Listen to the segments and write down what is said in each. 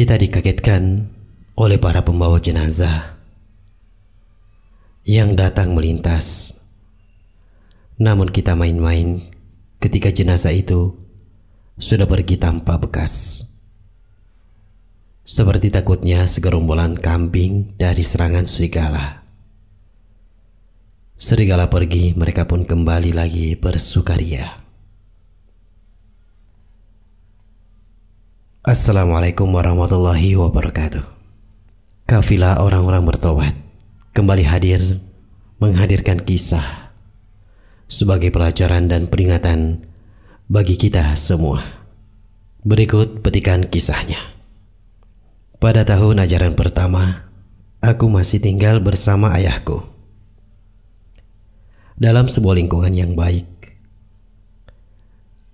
Kita dikagetkan oleh para pembawa jenazah yang datang melintas. Namun kita main-main ketika jenazah itu sudah pergi tanpa bekas. Seperti takutnya segerombolan kambing dari serangan serigala. Serigala pergi, mereka pun kembali lagi bersukaria. Assalamualaikum warahmatullahi wabarakatuh. Kafilah orang-orang bertobat kembali hadir menghadirkan kisah sebagai pelajaran dan peringatan bagi kita semua. Berikut petikan kisahnya. Pada tahun ajaran pertama, aku masih tinggal bersama ayahku. Dalam sebuah lingkungan yang baik,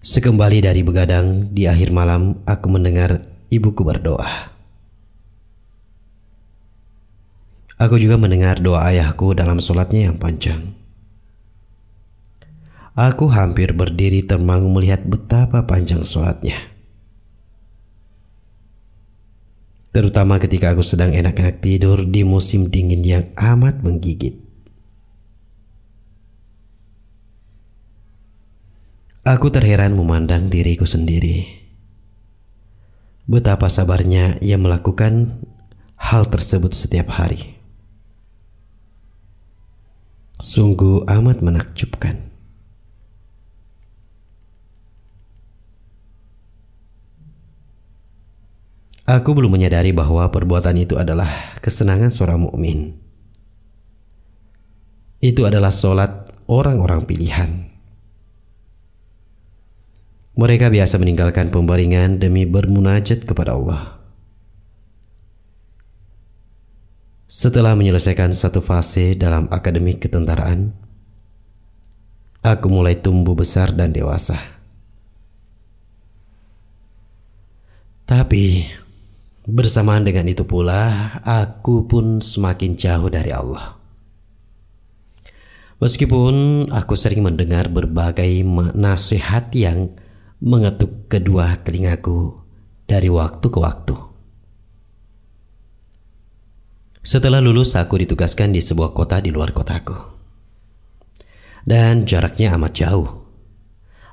Sekembali dari begadang di akhir malam aku mendengar ibuku berdoa. Aku juga mendengar doa ayahku dalam sholatnya yang panjang. Aku hampir berdiri termangu melihat betapa panjang sholatnya. Terutama ketika aku sedang enak-enak tidur di musim dingin yang amat menggigit. Aku terheran memandang diriku sendiri. Betapa sabarnya ia melakukan hal tersebut setiap hari. Sungguh amat menakjubkan. Aku belum menyadari bahwa perbuatan itu adalah kesenangan seorang mukmin. Itu adalah solat orang-orang pilihan. Mereka biasa meninggalkan pembaringan demi bermunajat kepada Allah. Setelah menyelesaikan satu fase dalam akademik ketentaraan, aku mulai tumbuh besar dan dewasa. Tapi bersamaan dengan itu pula, aku pun semakin jauh dari Allah. Meskipun aku sering mendengar berbagai nasihat yang mengetuk kedua telingaku dari waktu ke waktu. Setelah lulus, aku ditugaskan di sebuah kota di luar kotaku. Dan jaraknya amat jauh.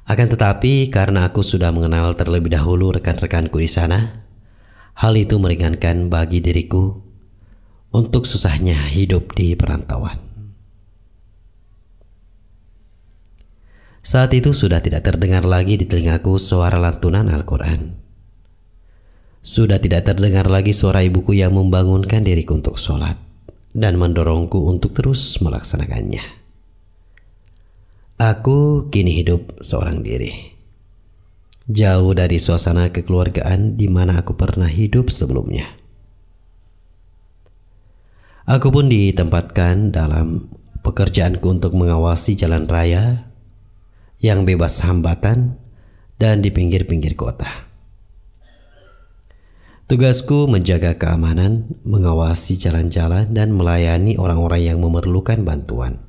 Akan tetapi, karena aku sudah mengenal terlebih dahulu rekan-rekanku di sana, hal itu meringankan bagi diriku untuk susahnya hidup di perantauan. Saat itu sudah tidak terdengar lagi di telingaku suara lantunan Al-Quran. Sudah tidak terdengar lagi suara ibuku yang membangunkan diriku untuk sholat dan mendorongku untuk terus melaksanakannya. Aku kini hidup seorang diri. Jauh dari suasana kekeluargaan di mana aku pernah hidup sebelumnya. Aku pun ditempatkan dalam pekerjaanku untuk mengawasi jalan raya yang bebas hambatan dan di pinggir-pinggir kota. Tugasku menjaga keamanan, mengawasi jalan-jalan, dan melayani orang-orang yang memerlukan bantuan.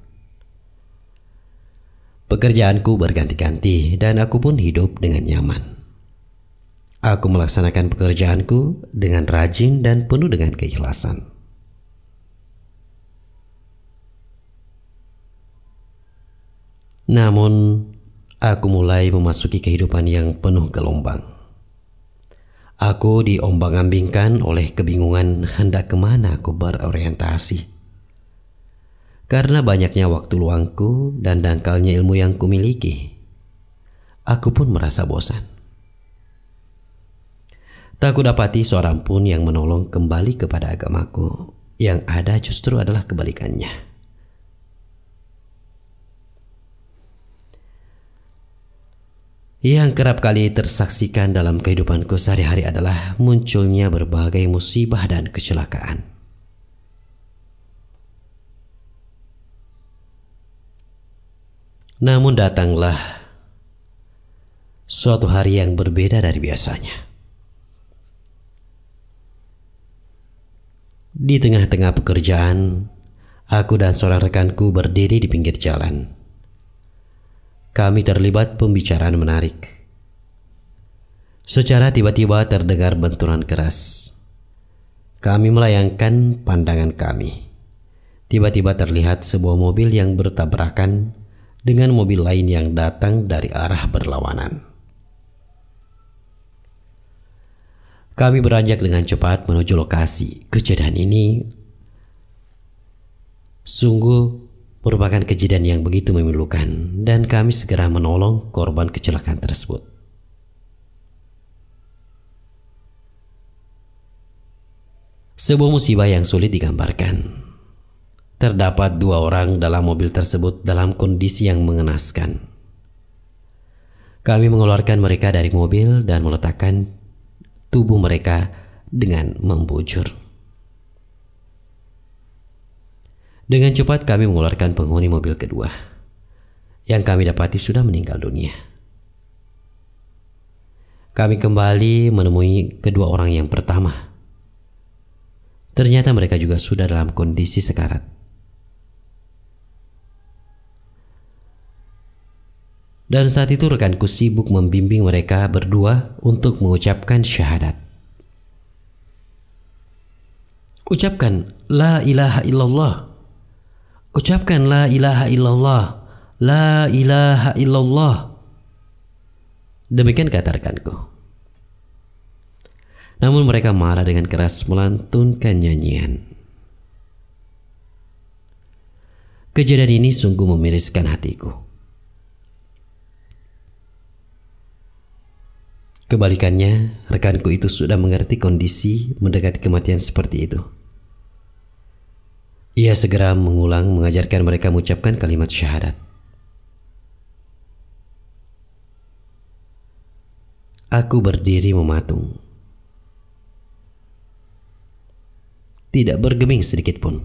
Pekerjaanku berganti-ganti, dan aku pun hidup dengan nyaman. Aku melaksanakan pekerjaanku dengan rajin dan penuh dengan keikhlasan. Namun, aku mulai memasuki kehidupan yang penuh gelombang. Aku diombang-ambingkan oleh kebingungan hendak ke mana aku berorientasi. Karena banyaknya waktu luangku dan dangkalnya ilmu yang kumiliki, aku pun merasa bosan. Tak kudapati seorang pun yang menolong kembali kepada agamaku, yang ada justru adalah kebalikannya. Yang kerap kali tersaksikan dalam kehidupanku sehari-hari adalah munculnya berbagai musibah dan kecelakaan. Namun datanglah suatu hari yang berbeda dari biasanya. Di tengah-tengah pekerjaan, aku dan seorang rekanku berdiri di pinggir jalan kami terlibat pembicaraan menarik. Secara tiba-tiba terdengar benturan keras. Kami melayangkan pandangan kami. Tiba-tiba terlihat sebuah mobil yang bertabrakan dengan mobil lain yang datang dari arah berlawanan. Kami beranjak dengan cepat menuju lokasi. Kejadian ini sungguh merupakan kejadian yang begitu memilukan dan kami segera menolong korban kecelakaan tersebut. Sebuah musibah yang sulit digambarkan. Terdapat dua orang dalam mobil tersebut dalam kondisi yang mengenaskan. Kami mengeluarkan mereka dari mobil dan meletakkan tubuh mereka dengan membujur. Dengan cepat kami mengeluarkan penghuni mobil kedua yang kami dapati sudah meninggal dunia. Kami kembali menemui kedua orang yang pertama Ternyata mereka juga sudah dalam kondisi sekarat. Dan saat itu rekanku sibuk membimbing mereka berdua untuk mengucapkan syahadat. Ucapkan La ilaha illallah. Ucapkan La ilaha illallah. La ilaha illallah. Demikian kata rekanku. Namun mereka marah dengan keras melantunkan nyanyian. Kejadian ini sungguh memiriskan hatiku. Kebalikannya, rekanku itu sudah mengerti kondisi mendekati kematian seperti itu. Ia segera mengulang mengajarkan mereka mengucapkan kalimat syahadat. Aku berdiri mematung. tidak bergeming sedikit pun.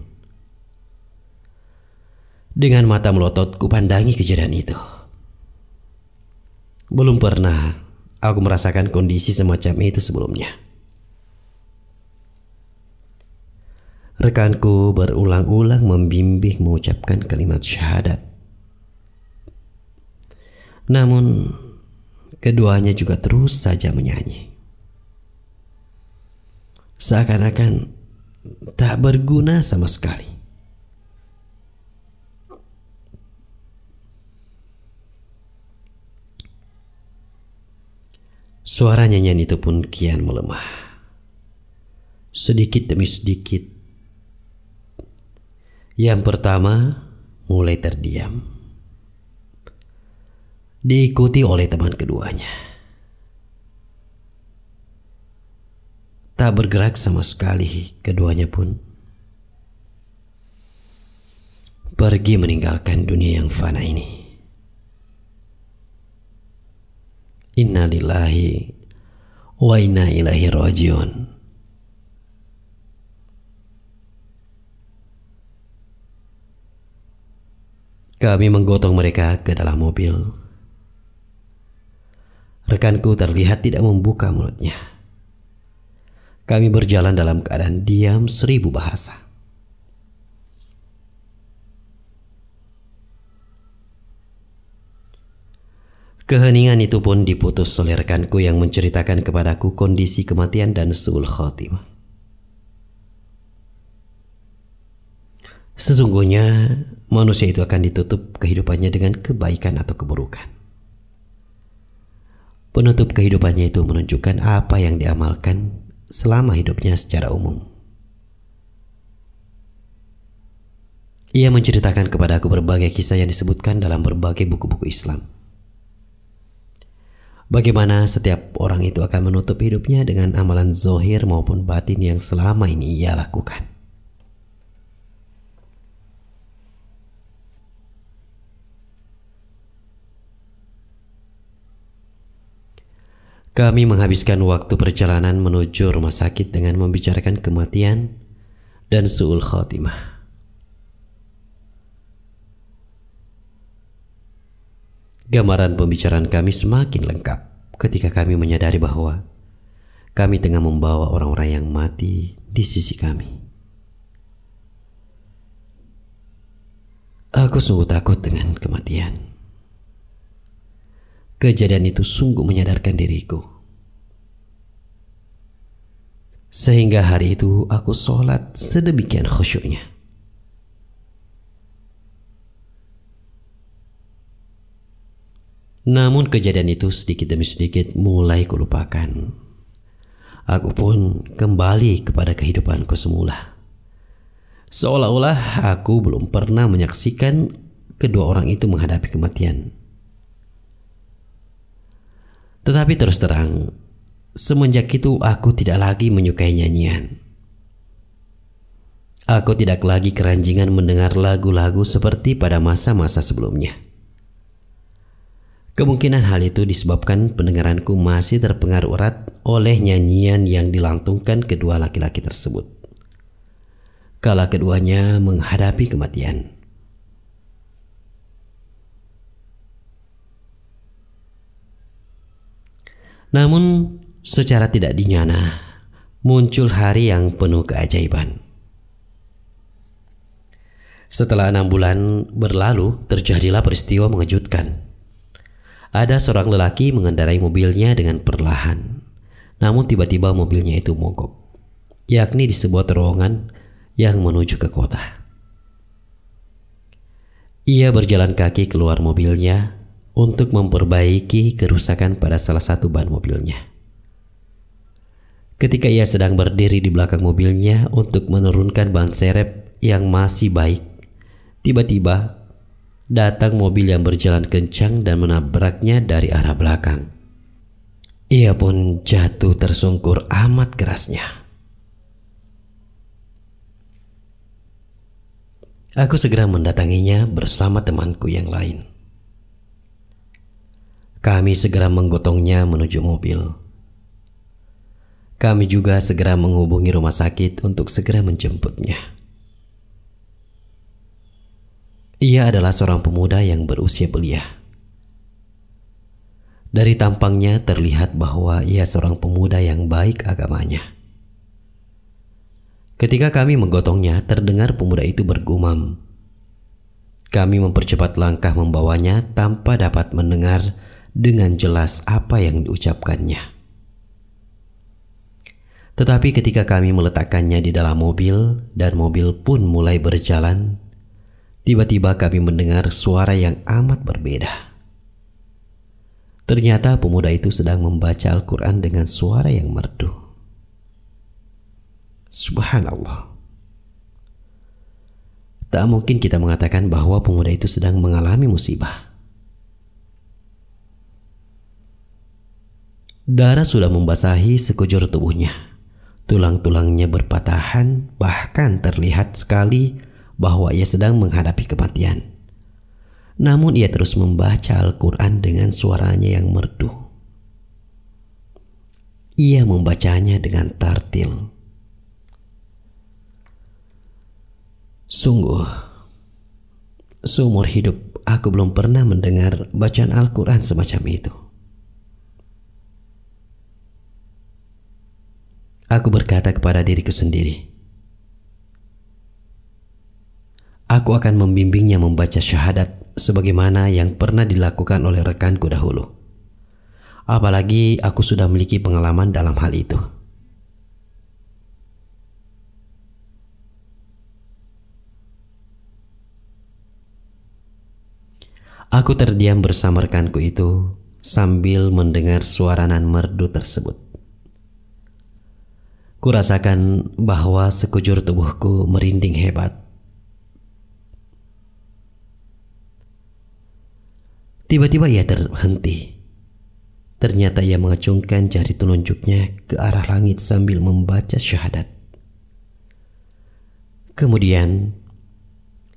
Dengan mata melotot kupandangi kejadian itu. Belum pernah aku merasakan kondisi semacam itu sebelumnya. Rekanku berulang-ulang membimbing mengucapkan kalimat syahadat. Namun, keduanya juga terus saja menyanyi. Seakan-akan tak berguna sama sekali. Suara nyanyian itu pun kian melemah. Sedikit demi sedikit. Yang pertama mulai terdiam. Diikuti oleh teman keduanya. Tak bergerak sama sekali keduanya pun. Pergi meninggalkan dunia yang fana ini. Inna lillahi wa inna ilahi rajiun. Kami menggotong mereka ke dalam mobil. Rekanku terlihat tidak membuka mulutnya. Kami berjalan dalam keadaan diam seribu bahasa. Keheningan itu pun diputus oleh rekanku yang menceritakan kepadaku kondisi kematian dan suul khotimah. Sesungguhnya manusia itu akan ditutup kehidupannya dengan kebaikan atau keburukan. Penutup kehidupannya itu menunjukkan apa yang diamalkan selama hidupnya secara umum. Ia menceritakan kepada aku berbagai kisah yang disebutkan dalam berbagai buku-buku Islam. Bagaimana setiap orang itu akan menutup hidupnya dengan amalan zohir maupun batin yang selama ini ia lakukan. Kami menghabiskan waktu perjalanan menuju rumah sakit dengan membicarakan kematian dan su'ul khotimah. Gambaran pembicaraan kami semakin lengkap ketika kami menyadari bahwa kami tengah membawa orang-orang yang mati di sisi kami. Aku sungguh takut dengan kematian. Kejadian itu sungguh menyadarkan diriku Sehingga hari itu aku sholat sedemikian khusyuknya. Namun kejadian itu sedikit demi sedikit mulai kulupakan. Aku pun kembali kepada kehidupanku semula. Seolah-olah aku belum pernah menyaksikan kedua orang itu menghadapi kematian. Tetapi terus terang, semenjak itu aku tidak lagi menyukai nyanyian. Aku tidak lagi keranjingan mendengar lagu-lagu seperti pada masa-masa sebelumnya. Kemungkinan hal itu disebabkan pendengaranku masih terpengaruh erat oleh nyanyian yang dilantungkan kedua laki-laki tersebut. Kala keduanya menghadapi kematian. Namun secara tidak dinyana muncul hari yang penuh keajaiban. Setelah enam bulan berlalu terjadilah peristiwa mengejutkan. Ada seorang lelaki mengendarai mobilnya dengan perlahan. Namun tiba-tiba mobilnya itu mogok. Yakni di sebuah terowongan yang menuju ke kota. Ia berjalan kaki keluar mobilnya untuk memperbaiki kerusakan pada salah satu ban mobilnya. Ketika ia sedang berdiri di belakang mobilnya untuk menurunkan ban serep yang masih baik, tiba-tiba datang mobil yang berjalan kencang dan menabraknya dari arah belakang. Ia pun jatuh tersungkur amat kerasnya. Aku segera mendatanginya bersama temanku yang lain. Kami segera menggotongnya menuju mobil. Kami juga segera menghubungi rumah sakit untuk segera menjemputnya. Ia adalah seorang pemuda yang berusia belia. Dari tampangnya terlihat bahwa ia seorang pemuda yang baik agamanya. Ketika kami menggotongnya, terdengar pemuda itu bergumam. Kami mempercepat langkah membawanya tanpa dapat mendengar dengan jelas apa yang diucapkannya. Tetapi ketika kami meletakkannya di dalam mobil dan mobil pun mulai berjalan, Tiba-tiba kami mendengar suara yang amat berbeda. Ternyata pemuda itu sedang membaca Al-Quran dengan suara yang merdu. Subhanallah. Tak mungkin kita mengatakan bahwa pemuda itu sedang mengalami musibah. Darah sudah membasahi sekujur tubuhnya. Tulang-tulangnya berpatahan, bahkan terlihat sekali bahwa ia sedang menghadapi kematian. Namun ia terus membaca Al-Quran dengan suaranya yang merdu. Ia membacanya dengan tartil. Sungguh, seumur hidup aku belum pernah mendengar bacaan Al-Quran semacam itu. Aku berkata kepada diriku sendiri, Aku akan membimbingnya membaca syahadat sebagaimana yang pernah dilakukan oleh rekanku dahulu. Apalagi aku sudah memiliki pengalaman dalam hal itu. Aku terdiam bersama rekanku itu sambil mendengar suara nan merdu tersebut. Kurasakan bahwa sekujur tubuhku merinding hebat Tiba-tiba ia terhenti. Ternyata ia mengacungkan jari telunjuknya ke arah langit sambil membaca syahadat. Kemudian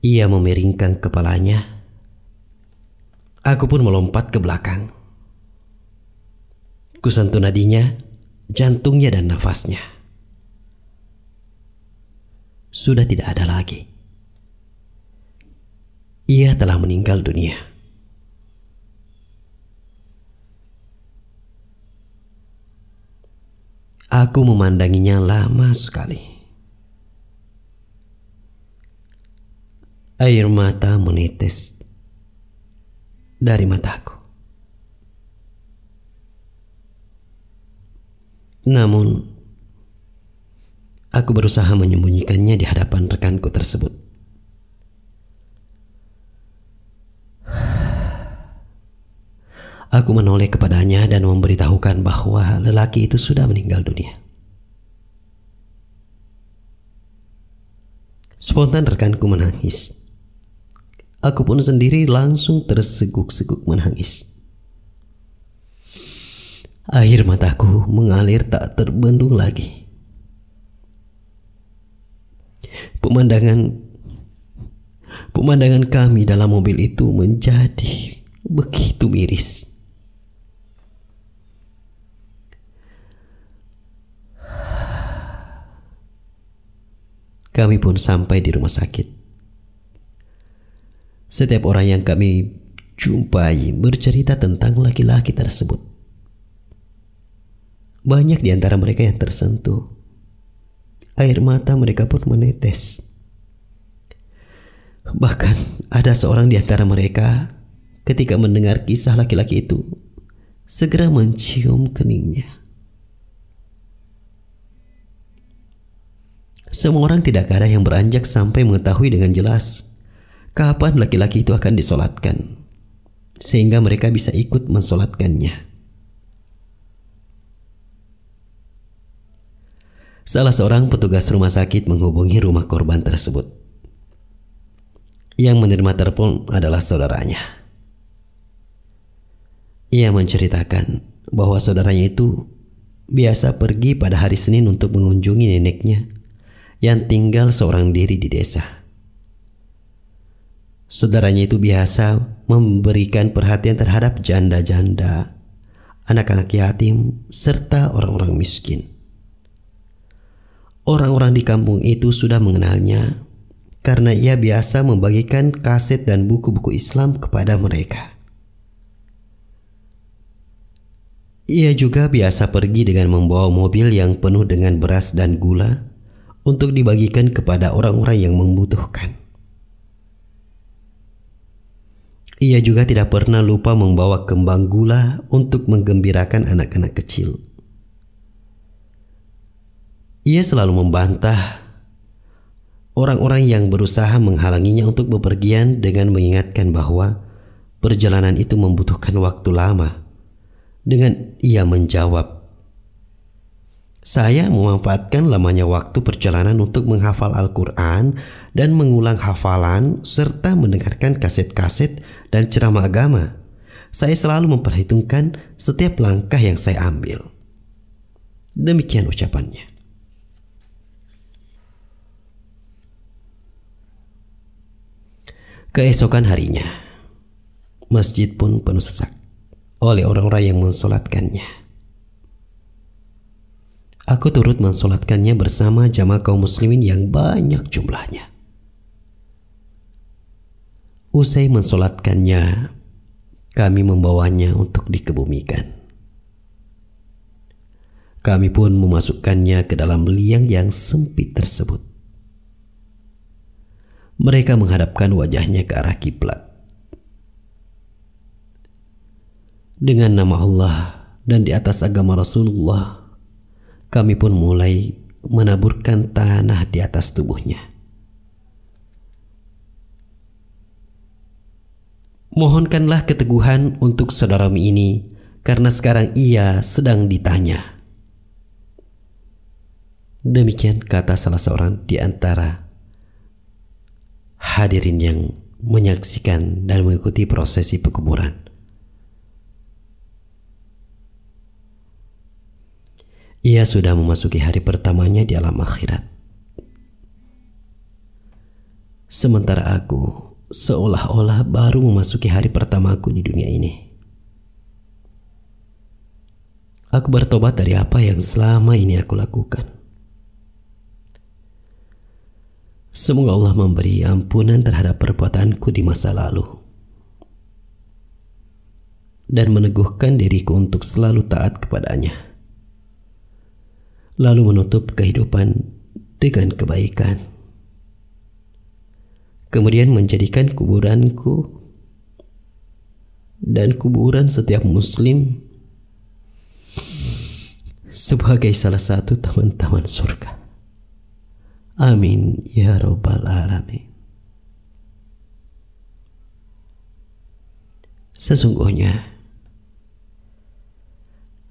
ia memiringkan kepalanya. Aku pun melompat ke belakang. Kusentuh nadinya, jantungnya dan nafasnya. Sudah tidak ada lagi. Ia telah meninggal dunia. Aku memandanginya lama sekali. Air mata menetes dari mataku. Namun, Aku berusaha menyembunyikannya di hadapan rekanku tersebut. Aku menoleh kepadanya dan memberitahukan bahwa lelaki itu sudah meninggal dunia. Spontan rekanku menangis. Aku pun sendiri langsung terseguk-seguk menangis. Air mataku mengalir tak terbendung lagi. Pemandangan pemandangan kami dalam mobil itu menjadi begitu miris. Kami pun sampai di rumah sakit. Setiap orang yang kami jumpai bercerita tentang laki-laki tersebut. Banyak di antara mereka yang tersentuh. Air mata mereka pun menetes. Bahkan ada seorang di antara mereka ketika mendengar kisah laki-laki itu segera mencium keningnya. Semua orang tidak ada yang beranjak sampai mengetahui dengan jelas kapan laki-laki itu akan disolatkan, sehingga mereka bisa ikut mensolatkannya. Salah seorang petugas rumah sakit menghubungi rumah korban tersebut. Yang menerima telepon adalah saudaranya. Ia menceritakan bahwa saudaranya itu biasa pergi pada hari Senin untuk mengunjungi neneknya yang tinggal seorang diri di desa. Saudaranya itu biasa memberikan perhatian terhadap janda-janda, anak-anak yatim, serta orang-orang miskin. Orang-orang di kampung itu sudah mengenalnya karena ia biasa membagikan kaset dan buku-buku Islam kepada mereka. Ia juga biasa pergi dengan membawa mobil yang penuh dengan beras dan gula untuk dibagikan kepada orang-orang yang membutuhkan. Ia juga tidak pernah lupa membawa kembang gula untuk menggembirakan anak-anak kecil. Ia selalu membantah orang-orang yang berusaha menghalanginya untuk bepergian dengan mengingatkan bahwa perjalanan itu membutuhkan waktu lama. Dengan ia menjawab, saya memanfaatkan lamanya waktu perjalanan untuk menghafal Al-Quran dan mengulang hafalan serta mendengarkan kaset-kaset dan ceramah agama. Saya selalu memperhitungkan setiap langkah yang saya ambil. Demikian ucapannya. Keesokan harinya, masjid pun penuh sesak oleh orang-orang yang mensolatkannya. Aku turut mensolatkannya bersama jamaah kaum muslimin yang banyak jumlahnya. Usai mensolatkannya, kami membawanya untuk dikebumikan. Kami pun memasukkannya ke dalam liang yang sempit tersebut. Mereka menghadapkan wajahnya ke arah kiblat. Dengan nama Allah dan di atas agama Rasulullah kami pun mulai menaburkan tanah di atas tubuhnya. Mohonkanlah keteguhan untuk saudaramu ini karena sekarang ia sedang ditanya. Demikian kata salah seorang di antara hadirin yang menyaksikan dan mengikuti prosesi pekuburan. Ia sudah memasuki hari pertamanya di alam akhirat. Sementara aku seolah-olah baru memasuki hari pertamaku di dunia ini. Aku bertobat dari apa yang selama ini aku lakukan. Semoga Allah memberi ampunan terhadap perbuatanku di masa lalu dan meneguhkan diriku untuk selalu taat kepadanya lalu menutup kehidupan dengan kebaikan. Kemudian menjadikan kuburanku dan kuburan setiap muslim sebagai salah satu taman-taman surga. Amin ya Rabbal 'Alamin. Sesungguhnya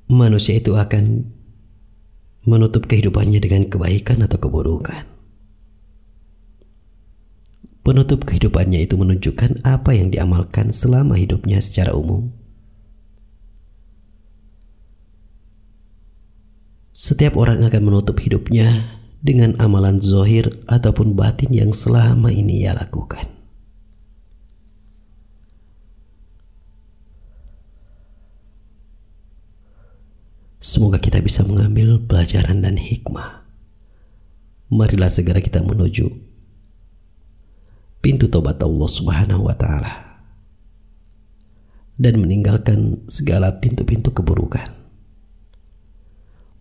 manusia itu akan menutup kehidupannya dengan kebaikan atau keburukan. Penutup kehidupannya itu menunjukkan apa yang diamalkan selama hidupnya secara umum. Setiap orang akan menutup hidupnya dengan amalan zohir ataupun batin yang selama ini ia lakukan. Semoga kita bisa mengambil pelajaran dan hikmah. Marilah segera kita menuju pintu tobat Allah Subhanahu wa taala dan meninggalkan segala pintu-pintu keburukan.